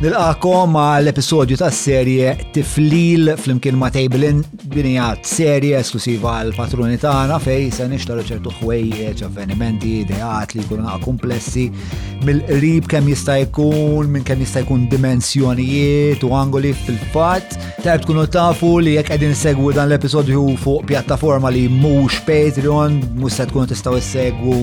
Nilqakom għal episodju ta' serje Tiflil flimkien ma' Tablin dinija serje esklusiva għal patruni tagħna fej se nixtaru ċertu ħwejjeġ, avvenimenti, ideat li jkunu naqa' komplessi mill-qrib kemm jista' jkun, minn kemm jista' jkun dimensjonijiet u angoli fil-fatt. Tajb tkunu tafu li jekk qegħdin segwu dan l-episodju fuq pjattaforma li mhux Patreon, mhux se tkunu tistgħu segwu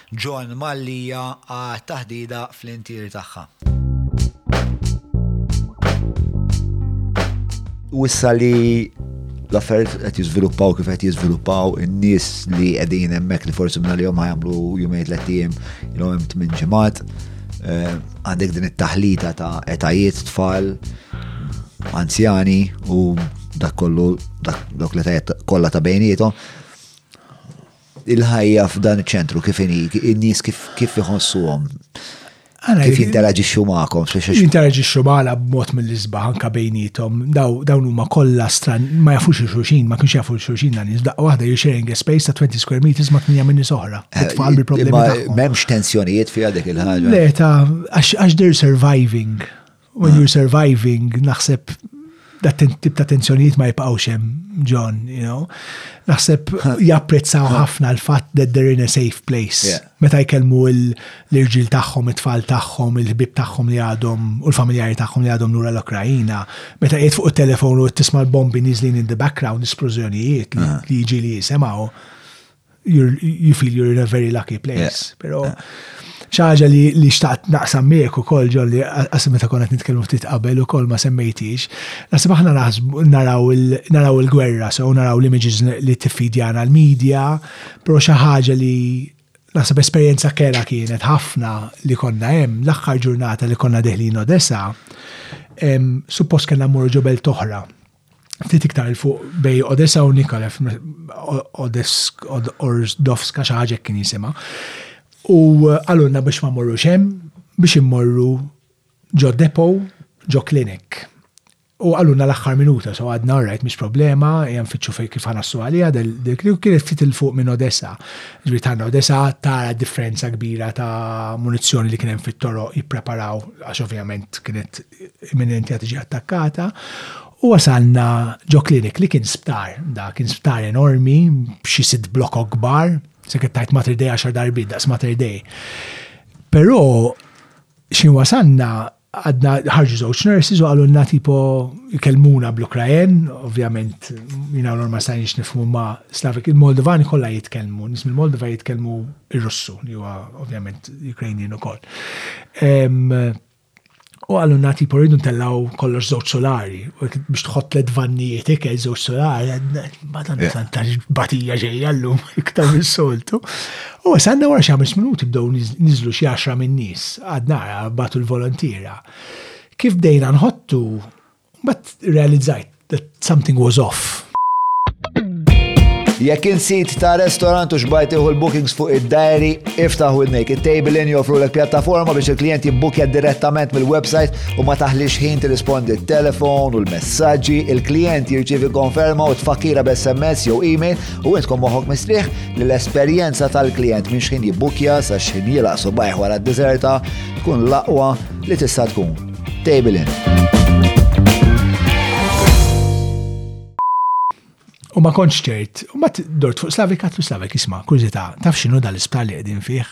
John Mallia għat-taħdida fl-intier tagħha. U issa li l-affarijiet qed jiżviluppaw kif qed jiżviluppaw in-nies li qegħdin hemmhekk li forsi minn għalihom ħajamlu jumejn tliet ijiem ilhom hemm tmien ġimgħat. Eh, għandek din it-taħlita ta' etajiet tfal, anzjani u dak kollu dak l-etajiet kollha ta' bejnietom. Il-ħajja f'dan iċ-ċentru kif inhi? In-nies kif iħossuhom? Kif jinteraġixxu magħkom? Jinteraġixxu magħna b'mod mill-isbaħ anke bejnietom. Dawn huma kollha stran, ma jafux il-xulxin, ma kienx jafu l-xulxin dan nies daqqa waħda you're sharing a space ta' 20 square meters ma' tmija minni soħra. Eh, Tfal bil-problemi. M'hemmx tensjonijiet fiha dik il-ħaġa. Le ta' għax they're surviving. When you're surviving, naħseb dat tip ta' tensjonijiet ma jibqawx hemm, John, you know. Naħseb japprezzaw ħafna l-fatt that they're in a safe place. Meta jkellmu l-irġil tagħhom, it-tfal tagħhom, il-ħbib tagħhom li għadhom u l-familjari tagħhom li għadhom lura l-Ukrajina, meta qiegħed fuq it-telefon u tisma' l-bombi niżlin in the background, l-isplużjonijiet li jiġi li jisimgħu. you feel you're in a very lucky place. Pero ċaġa li li xtaqt naqsam miegħek ukoll ġol li qasim meta konet nitkellmu ftit qabel ukoll ma semmejtix. Nasib aħna naħsbu naraw il-gwerra, so naraw li miġiż li tiffidjana l-medja, pero xi ħaġa li nasib esperjenza kera kienet ħafna li konna hemm l-aħħar ġurnata li konna deħlin Odessa, suppost kellna mmorru ġobel toħra. ftit iktar il-fuq bej Odessa u Nikolef, Odeskodorzdovska xaħġek kien jisima. U għalunna biex ma morru xem, biex immorru ġo depo, ġo klinik. U għalunna l-axħar minuta, so għadna rajt miex problema, jgħam fitxu fej kif għanassu għalija, dil-klinik kien ftit il-fuq minn Odessa. Ġbir tanna Odessa tara differenza kbira ta' munizzjoni li kienem fit-toro jippreparaw, għax ovvjament kienet imminenti għad tiġi attakkata u wasalna ġo klinik li kien sptar, da kien sptar enormi, b'xi sitt blok kbar, sekrettajt Mater Dei għaxar darbi, daqs Mater Dei. Pero, xin wasalna, għadna ħarġu żewġ nurses u għalunna tipo kelmuna bl-Ukrajen, ovvjament jina l ma stajniex nifmu ma Slavik, il-Moldovani kollha jitkellmu, nismi il moldova jitkellmu il russu li huwa ovvjament Ukrajnin ukoll. U għallu na tipo rridu ntellaw kollox żewġ solari, u biex tħott tliet vannijiet ikel żewġ solari, madan tanta batija ġejja llum iktar minn soltu. U għasanna wara xi ħames minuti bdew niżlu xi għaxra minn nies, għadna batu l-volontiera. Kif bdejna nħottu But realizzajt that something was off. Jekk insit ta' restorant u xbajt iħu l-bookings fuq id-diary, iftaħ widnejk. Il-table in joffru l pjattaforma biex il-klient jibbukja direttament mill-website u ma taħlix ħin tirrispondi t-telefon u l-messagġi, il-klient jirċivi konferma u tfakira b'SMS jew email u intkom moħok mistrieħ li l-esperjenza tal-klient minn xħin jibbukja sa xħin jilaqsu bajħ wara d-dizerta tkun laqwa li tista' tkun. Table U ma konċ ċert, u ma dort fuq Slavik għatlu Slavik isma, kurzita, taf xinu dal-isptar li għedin fih.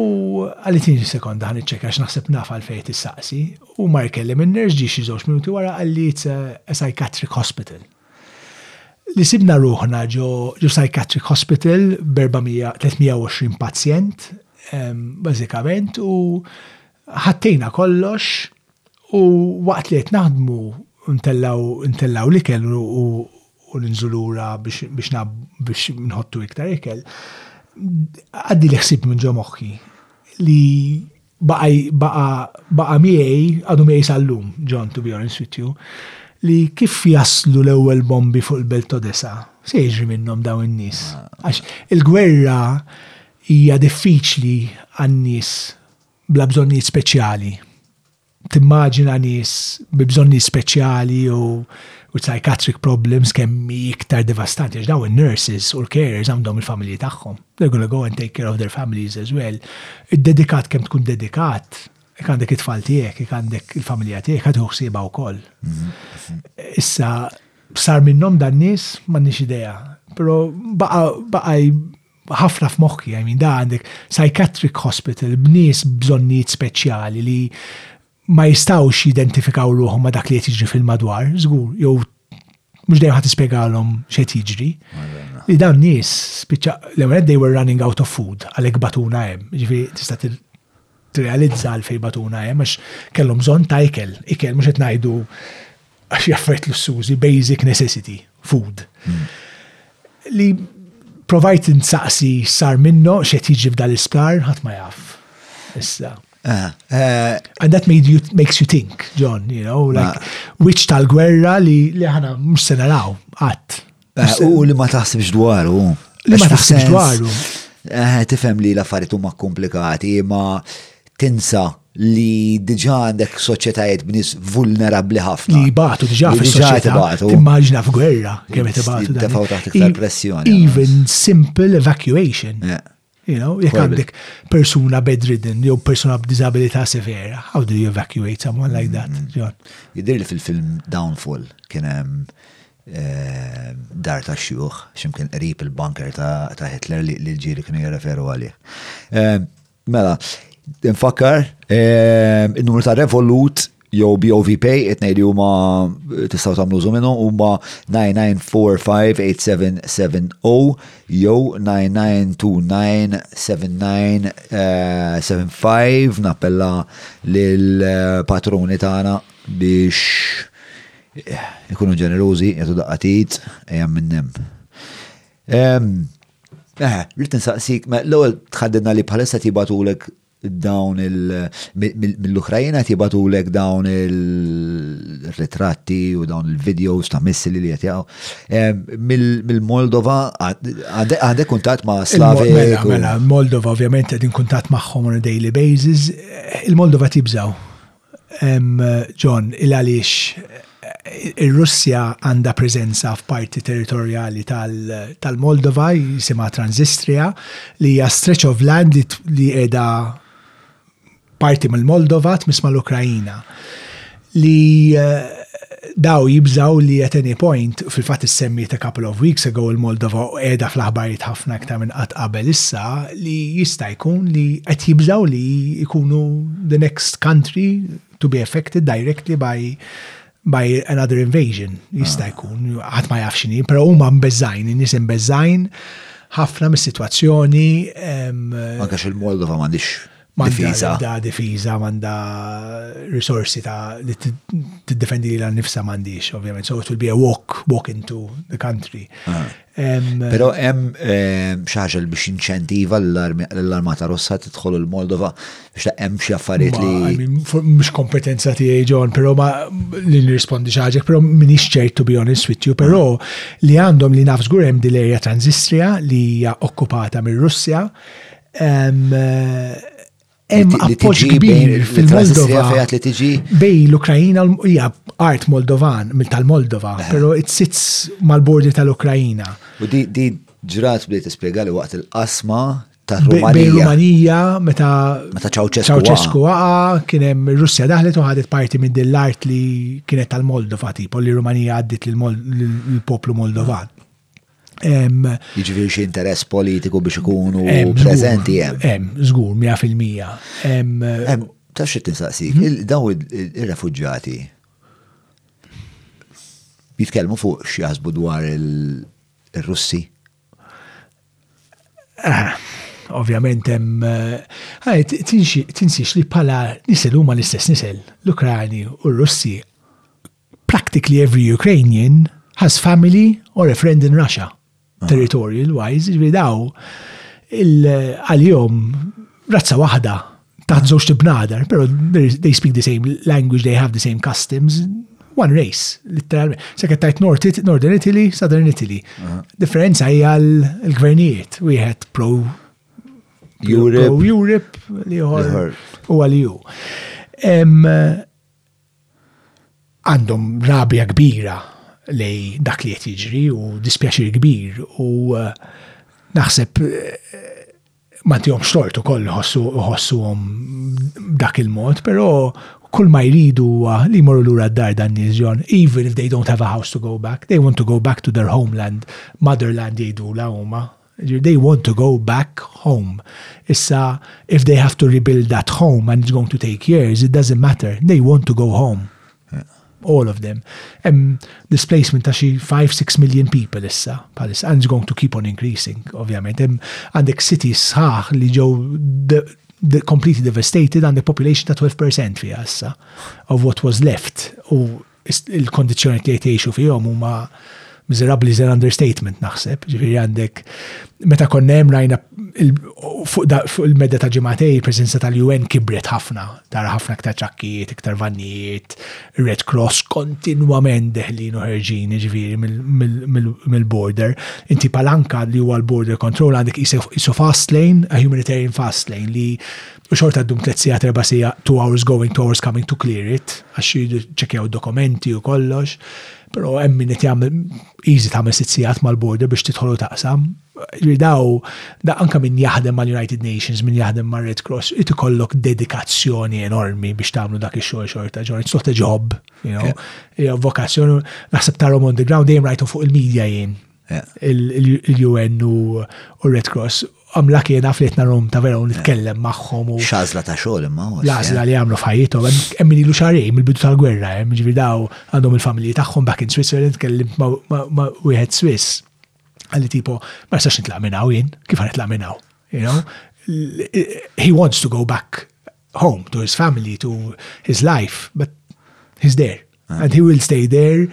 U għalli inġi sekonda għan iċċekka x'naħseb naf għal fejt is-saqsi, u mar kelli minn nerġ ġi xi żewġ minuti wara għalli it's a psychiatric hospital. Li sibna ruħna ġo psychiatric hospital b'320 pazjent, bażikament, u Ħattejna kollox u waqt li qed naħdmu ntellaw l-ikel u u ninżu lura biex biex nħottu iktar ikel. Għaddi li ħsib minn ġo moħħi li baqa baqa baqa miegħi għadu miegħi sal-lum, John, to be honest with you, li kif jaslu l-ewwel bombi fuq il-belt t'Odessa, se jiġri minnhom dawn in-nies. Għax il-gwerra hija diffiċli għan-nies bla bżonnijiet speċjali. Timmaġina nies bi bżonnijiet speċjali u u psychiatric problems kemm iktar devastanti għax daw in-nurses u l-carers għandhom il-familji tagħhom. They're gonna go and take care of their families as well. Id-dedikat kemm tkun dedikat, jek għandek it-tfal tiegħek, jek għandek il-familja tiegħek, għadu ħsieba wkoll. Issa, sar minnhom dan nies m'għandniex idea, però baqa' ħafna f'moħħi, I mean, da għandek psychiatric hospital b'nies bżonnijiet speċjali li ma jistawx jidentifikaw ruħom ma dak li qed jiġri fil-madwar, żgur, jew mhux dejjem ħadd ispjegalhom x'qed jiġri. Li dan nies spiċċa l-ewwel they were running out of food għalhekk batuna hemm, ġifieri tista' tirrealizza għalfejn batuna hemm għax kellhom bżonn ta' ikel, ikel mhux qed ngħidu għax jaffariet lussużi, basic necessity, food. Hmm. Li provajt insaqsi sar minnu x'qed jiġi f'dal isptar ħadd ma jaf. Issa. Uh, uh, and that made you, makes you think, John, you know, like, uh, which tal-gwerra li, li ħana mux se naraw, għat. Eh, u li ma taħsibx dwaru. Li ma taħsibx dwaru. Eh, tifhem li l-affarijiet huma komplikati, ma tinsa li diġa għandek soċjetajiet b'nis vulnerabli ħafna. Li jibatu diġa fil-soċjetà. Immaġna f'gwerra kemm qed ibatu. Tefaw taħt iktar pressjoni. Even simple evacuation. Eh. You know, jek għandek persuna bedridden jew persuna b'disabilità severa, how do you evacuate someone like that? Mm. Jidir li fil-film Downfall kien hemm eh, dar ta' xjuħ, ximkien qrib il-bunker ta' Hitler li l-ġiri kienu jirreferu għalih. Eh, mela, nfakkar, eh, il-numru ta' revolut jew BOV Pay, it-nej li huma eh, tistgħu tagħmlu użu minnhom huma 99458770 jew 99297975 nappella lil eh, patruni tagħna biex eh, ikunu ġenerużi jagħtu daqqatit ejja minn hemm. Ehm, eh, Rrid nsaqsik, ma l-ewwel tħaddidna li bħalissa tibatulek dawn il mill-Ukrajina qed jibgħatulek dawn il-ritratti u dawn il-videos ta' missili li qed jaqgħu. Mill-Moldova għandek kuntatt ma' Slavi. Mela, mela, Moldova ovvjament qegħdin kuntatt magħhom on a daily basis. Il-Moldova tibżaw. John, Il-għaliex ir-Russja għandha preżenza f'parti territorjali tal-Moldova, jisimha Transistria, li hija stretch of land li qiegħda parti mill-Moldova tmiss mal-Ukrajina. Li daw jibżaw li at any point, fil-fatt issemmiet a couple of weeks ago il-Moldova u qiegħda fl-aħbarijiet ħafna iktar minn qatt qabel issa li jista' jkun li qed jibżaw li jkunu the next country to be affected directly by by another invasion jista' ah. jkun ħadd ma jaf x'inhi, però huma mbeżżajn, in-nies imbeżżajn ħafna mis-sitwazzjoni. Anke il-Moldova m'għandix difiża. Da difiża, m'għandha risorsi ta' li tiddefendi lilha nnifsha m'għandix, ovvjament. So it will be a walk, walk into the country. Ah. Però hemm xi ħaġa biex inċentiva l-Armata Rossa tidħol il-Moldova biex ta' hemm xi affarijiet li. Mhux kompetenza tiegħi John, però ma li nirrispondi xi ħaġa, però m'iniex ċert to be honest with you, però ah. li għandhom li naf żgur hemm dil-erja Transistria li hija okkupata mir-Russja Hemm appoġġ kbir fil-Moldova li tiġi bej l-Ukrajina hija art Moldovan mill tal-Moldova, eh. però it sits mal-bordi tal-Ukrajina. U di di ġrat bdejt tispjega li waqt il-qasma Rumanija, meta meta Ceausescu waqa, kien hemm Russja daħlet u ħadet parti minn din l-art li kienet tal-Moldova, tipo li Rumanija għaddit lill-poplu Moldovan. Jiġifieri xi interess politiku biex ikunu preżenti hemm. Hemm, żgur, 100%. Taf xi tinsaqsik, mhm. daw ir-refuġġati jitkellmu fuq x'jaħsbu dwar il-Russi. Ah, ovvjament hemm eh, tinsiex li bħala nisel huma l-istess nisel, l-Ukrani u r-Russi Practically every Ukrainian has family or a friend in Russia, ah. territorial wise, ġifieri daw għal-jom razza waħda taħt żewġ tibnadar, pero they speak the same language, they have the same customs, one race, literalment. Sekk tajt Northern Italy, Southern Italy. Differenza hija l-gvernijiet, wieħed pro Europe, Europe li ħor u għaliju. għandhom rabja kbira lej dak li qed jiġri u dispjaċir kbir u eh, naħseb eh, ma tihom xtort ukoll ħossuhom dak il-mod, però kull ma jridu huwa li jmorru lura d-dar dan nies ġon, even if they don't have a house to go back, they want to go back to their homeland, motherland jgħidula huma, They want to go back home. Issa, if they have to rebuild that home and it's going to take years, it doesn't matter. They want to go home. Yeah all of them. Hemm displacement ta' xi 5-6 million people issa, palissa, and it's going to keep on increasing, ovvjament. Hemm għandek cities sħaħ li ġew the completely devastated and the population ta' 12% fi issa of what was left u il-kondizjoni li jgħixu fihom huma miserabli zer understatement naħseb, ġifiri għandek, meta konnem rajna fuq il-medda ta' ġimatej, il-prezenza tal-UN kibret ħafna, tara ħafna iktar ċakkijiet, iktar vannijiet, Red Cross kontinwament deħlin u ħerġin, ġifiri mill-border. Inti palanka li huwa l-border control għandek jisu fast lane, a humanitarian fast lane, li u xorta d-dum tlet sija, treba sija, two hours going, two hours coming to clear it, għax jidu ċekjaw dokumenti u kollox, pero hemm min qed jagħmel easy tagħmel sitt sigħat mal-border biex tidħol u taqsam. Ridaw da anka min jaħdem mal-United Nations, min jaħdem ma' Red Cross, it ikollok dedikazzjoni enormi biex tagħmlu dak ix-xogħol xorta ġorn, it's not a job, you know, vokazzjoni, naħseb tarhom on the ground dejjem rajtu fuq il-media jien il-UN u Red Cross għamla kiena fletna rom ta' vera u nitkellem magħhom. Xazla ta' xogħol imma. Lażla li għamlu f'ħajjithom. Hemm ilu xarej mill-bidu tal-gwerra hemm ġifi daw għandhom il-familji tagħhom back in Switzerland tkellim ma' wieħed Swiss. Għalli tipo, ma nistax nitlaq minn hawn jien, kif ħanitlaq minn hawn? You know, he wants to go back home, to his family, to his life, but he's there. Ah. And he will stay there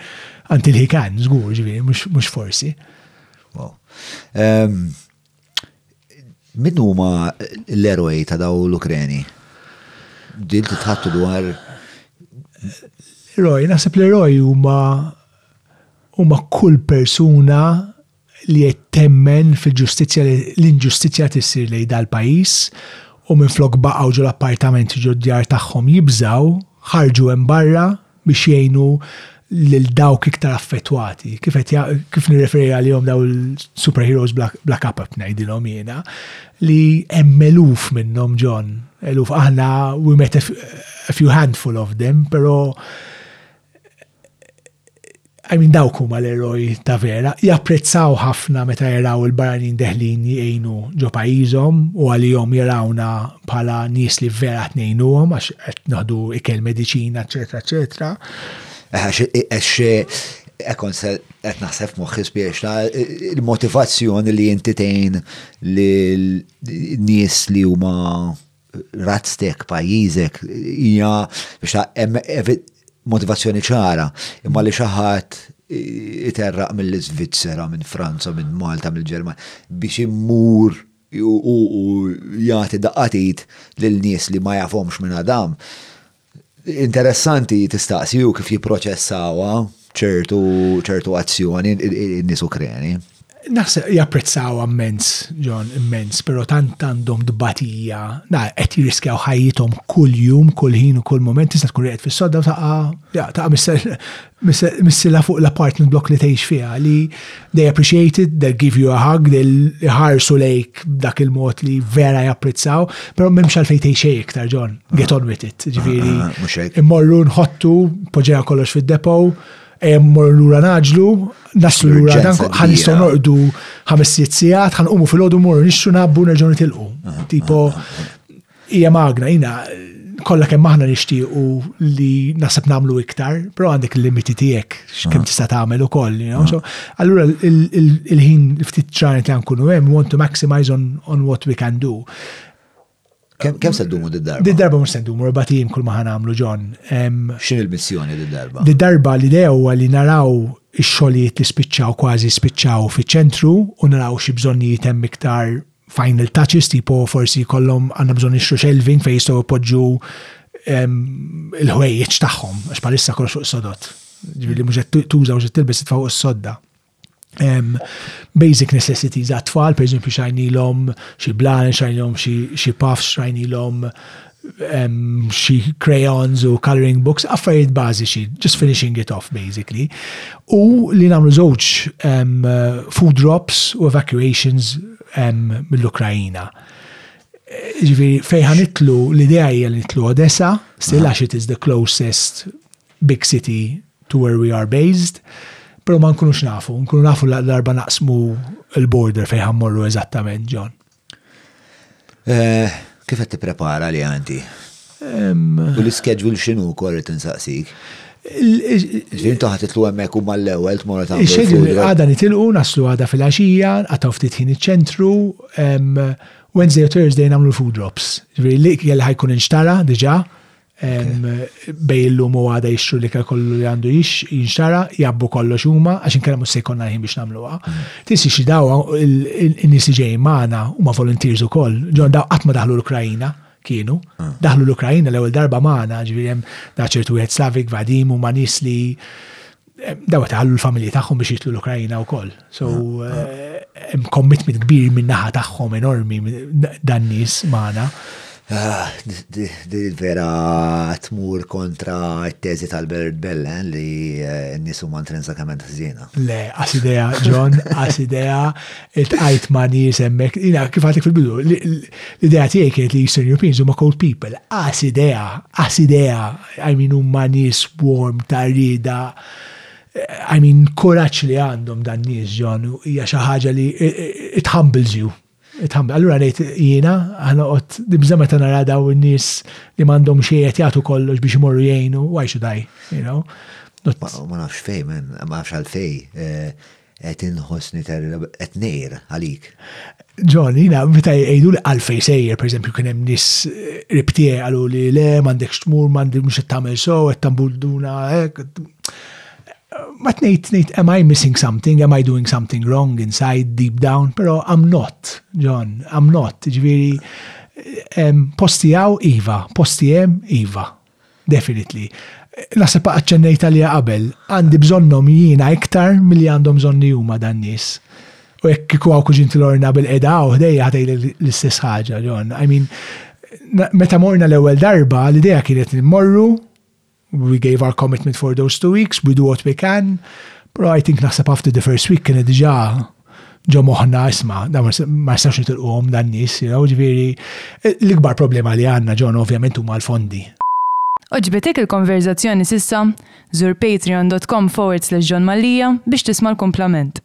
until he can, zgur, ġviri, mux forsi. Wow. Um, Min huma l-eroj ta' daw l-Ukreni? Dil titħattu dwar. Eroj, naħseb l-eroj huma huma kull persuna li qed temmen fil-ġustizzja li l-inġustizzja tissir lejn dal-pajjiż u minflok baqgħu ġol-appartamenti ġod-djar tagħhom jibżgħu, ħarġu hemm barra biex jgħinu lil dawk iktar affettwati. Kif qed kif nirreferi għalihom daw il-superheroes bla kap ngħidilhom jiena li hemm eluf minnhom John, eluf aħna we met a few handful of them, però I mean dawk huma l-eroj ta' vera, japprezzaw ħafna meta jaraw il-barranin deħlin jgħinu ġo pajjiżhom u għalihom jarawna bħala nies li vera qed ngħinuhom għax qed naħdu ikel mediċina, eċetera, eċetera. Għax ekon se qed naħseb moħħi spiex il-motivazzjoni li inti tgħin li nies li huma razztek, pajjiżek, hija biex hemm motivazzjoni ċara, imma li xi ħadd iterraq mill-Iżvizzera, minn Franza, minn Malta, mill-Ġermanja, biex immur u jagħti daqatit lil nies li ma jafhomx minn Adam. Interessanti tistaqsi u kif jipproċessawha ċertu ċertu azzjoni n-nies Ukreni. Naħseb japprezzaw immens, John, immens, pero tant għandhom dbatija, na, qed jirriskjaw ħajjithom kull jum, kull ħin u kull moment, tista' tkun qed fis-sodda taqa' taqa' missila fuq l-apartment block li tgħix fiha li they appreciate it, they give you a hug, they ħarsu lejk dak il-mod li vera japprezzaw, però m'hemmx għalfejn tgħix xejn iktar ġon, get on with it. Ġifieri ah, ah, immorru nħottu, poġġejna kollox fid-depo, immorru lura naġlu, naslu lura dan ħan nistgħu norqdu ħames sitt sigħat, ħan qumu fil-għodu morru nixxu nabbu nerġgħu nitilqu. Ah, tipo Hija magna jina kollha kemm aħna nixtiequ li naħseb nagħmlu iktar, però għandek il-limiti tiegħek x'kemm ah. tista' tagħmel ukoll, you know. Ah. So, allura il-ħin ftit ġranet li nkunu hemm want to maximize on, on what we can do. Kem se ddumu d-darba? Did-darba mux se ddumu, erba tim kull maħan għamlu ġon. Xin il-missjoni did-darba? Did-darba li dew li naraw ix-xogħlijiet li spiċċaw kważi spiċċaw fiċ-ċentru u naraw xi bżonnijiet hemm iktar final touches tipo forsi kollom għandhom bżonn ixru shelving fejn jistgħu jpoġġu il-ħwejjeġ tagħhom għax palissa kollox fuq sodot. Ġifieri mhux qed tuża u tilbes titfgħu s-sodda. Basic necessities għat-tfal, pereżempju xajnilhom xi blan, xajnilhom xi puffs, xajnilhom xi crayons u coloring books, affarijiet bażiċi, just finishing it off basically. U li nagħmlu żewġ food drops u evacuations mill-Ukrajina. Ġifieri fejħan itlu l-idea hija li nitlu Odessa, still għax it is the closest big city to where we are based, pero ma nkunux nafu, nkunu nafu l-darba naqsmu l-border fejħan morru eżattament ġon. Eh, kif qed tipprepara li għanti? U l-iskedjul x'inhu wkoll qed insaqsik? Ġin taħt itlu hemmhekk u mal-ewwel tmur ta' Ix-xejn għadha nitilqu naslu għadha fil-għaxija, nqatgħu ftit ħin iċ-ċentru, Wednesday u Thursday nagħmlu food drops. Ġifieri li ħajkun inxtara diġà, bej illum u għada jixtru li kollu li għandu jinxtara, jabbu kollox huma għax inkellem se jkollna ħin biex nagħmluha. Mm. Tisi xi daw in-nies li ġej magħna huma volunteers ukoll, ġon daw qatt ma daħlu l-Ukrajina kienu. Mm. Daħlu l-Ukrajina l-ewwel darba magħna, ġifieri hemm daċertu wieħed Slavik, Vadim huma nies li Daw qed iħallu l-familji tagħhom biex jitlu l-Ukrajina wkoll. So ah, ah. Eh, hemm commitment kbir minn naħa tagħhom enormi dan nies magħna. Ah, di vera tmur kontra t-teżi tal-Bert Bellen li eh, n-nisu man transakamment ħżina. Le, għas idea, John, għas idea, il-tqajt ma nis emmek, jina kif għatik fil-bidu, l-idea tiegħi kienet li Eastern Europeans huma cold people, għas idea, għas idea, I mean huma nies warm ta' rieda I mean kuraġġ li għandhom dan nies John hija xi ħaġa li it humbles you. It humbles. Allura ngħid jiena ħanoqgħod nibża' meta nara daw in-nies li m'għandhom xejn qed jagħtu kollox biex imorru jgħinu, why should I, you know? Ma nafx fej, ma nafx għal fej. Eh, Qed inħossni terrib, qed ngħir għalik. John, jina, meta jgħidu li għalfej sejjer, per eżempju, kien hemm nis eh, ribtie għalu li le, mandek xtmur, mandek mux tamel so, għet tambudduna, ek. Ma tnejt, tnejt, am I missing something, am I doing something wrong inside, deep down, pero I'm not, John, I'm not, ġviri, posti għaw, Iva, posti jem, Iva. Definitely. Naħseb aċċennejt għalija qabel, għandi bżonnhom jiena iktar milli għandhom bżonni huma dan nies. U jekk kieku hawn kuġinti lorna bil-qeda hawn ħdejja ħdej l-istess ħaġa, John. I mean, meta morna l-ewwel darba, l-idea kienet li mmorru, we gave our commitment for those two weeks, we do what we can, pero I think naħseb after the first week kienet diġà ġo moħna, isma, da ma jistawx nitilquhom dan nies, ġifieri l-ikbar problema li għandna ġon ovvjament huma l-fondi. Oġbetek il-konverżazzjoni s'issa? Żur patreon.com forward slash John Mallia biex tisma' l-kumplament.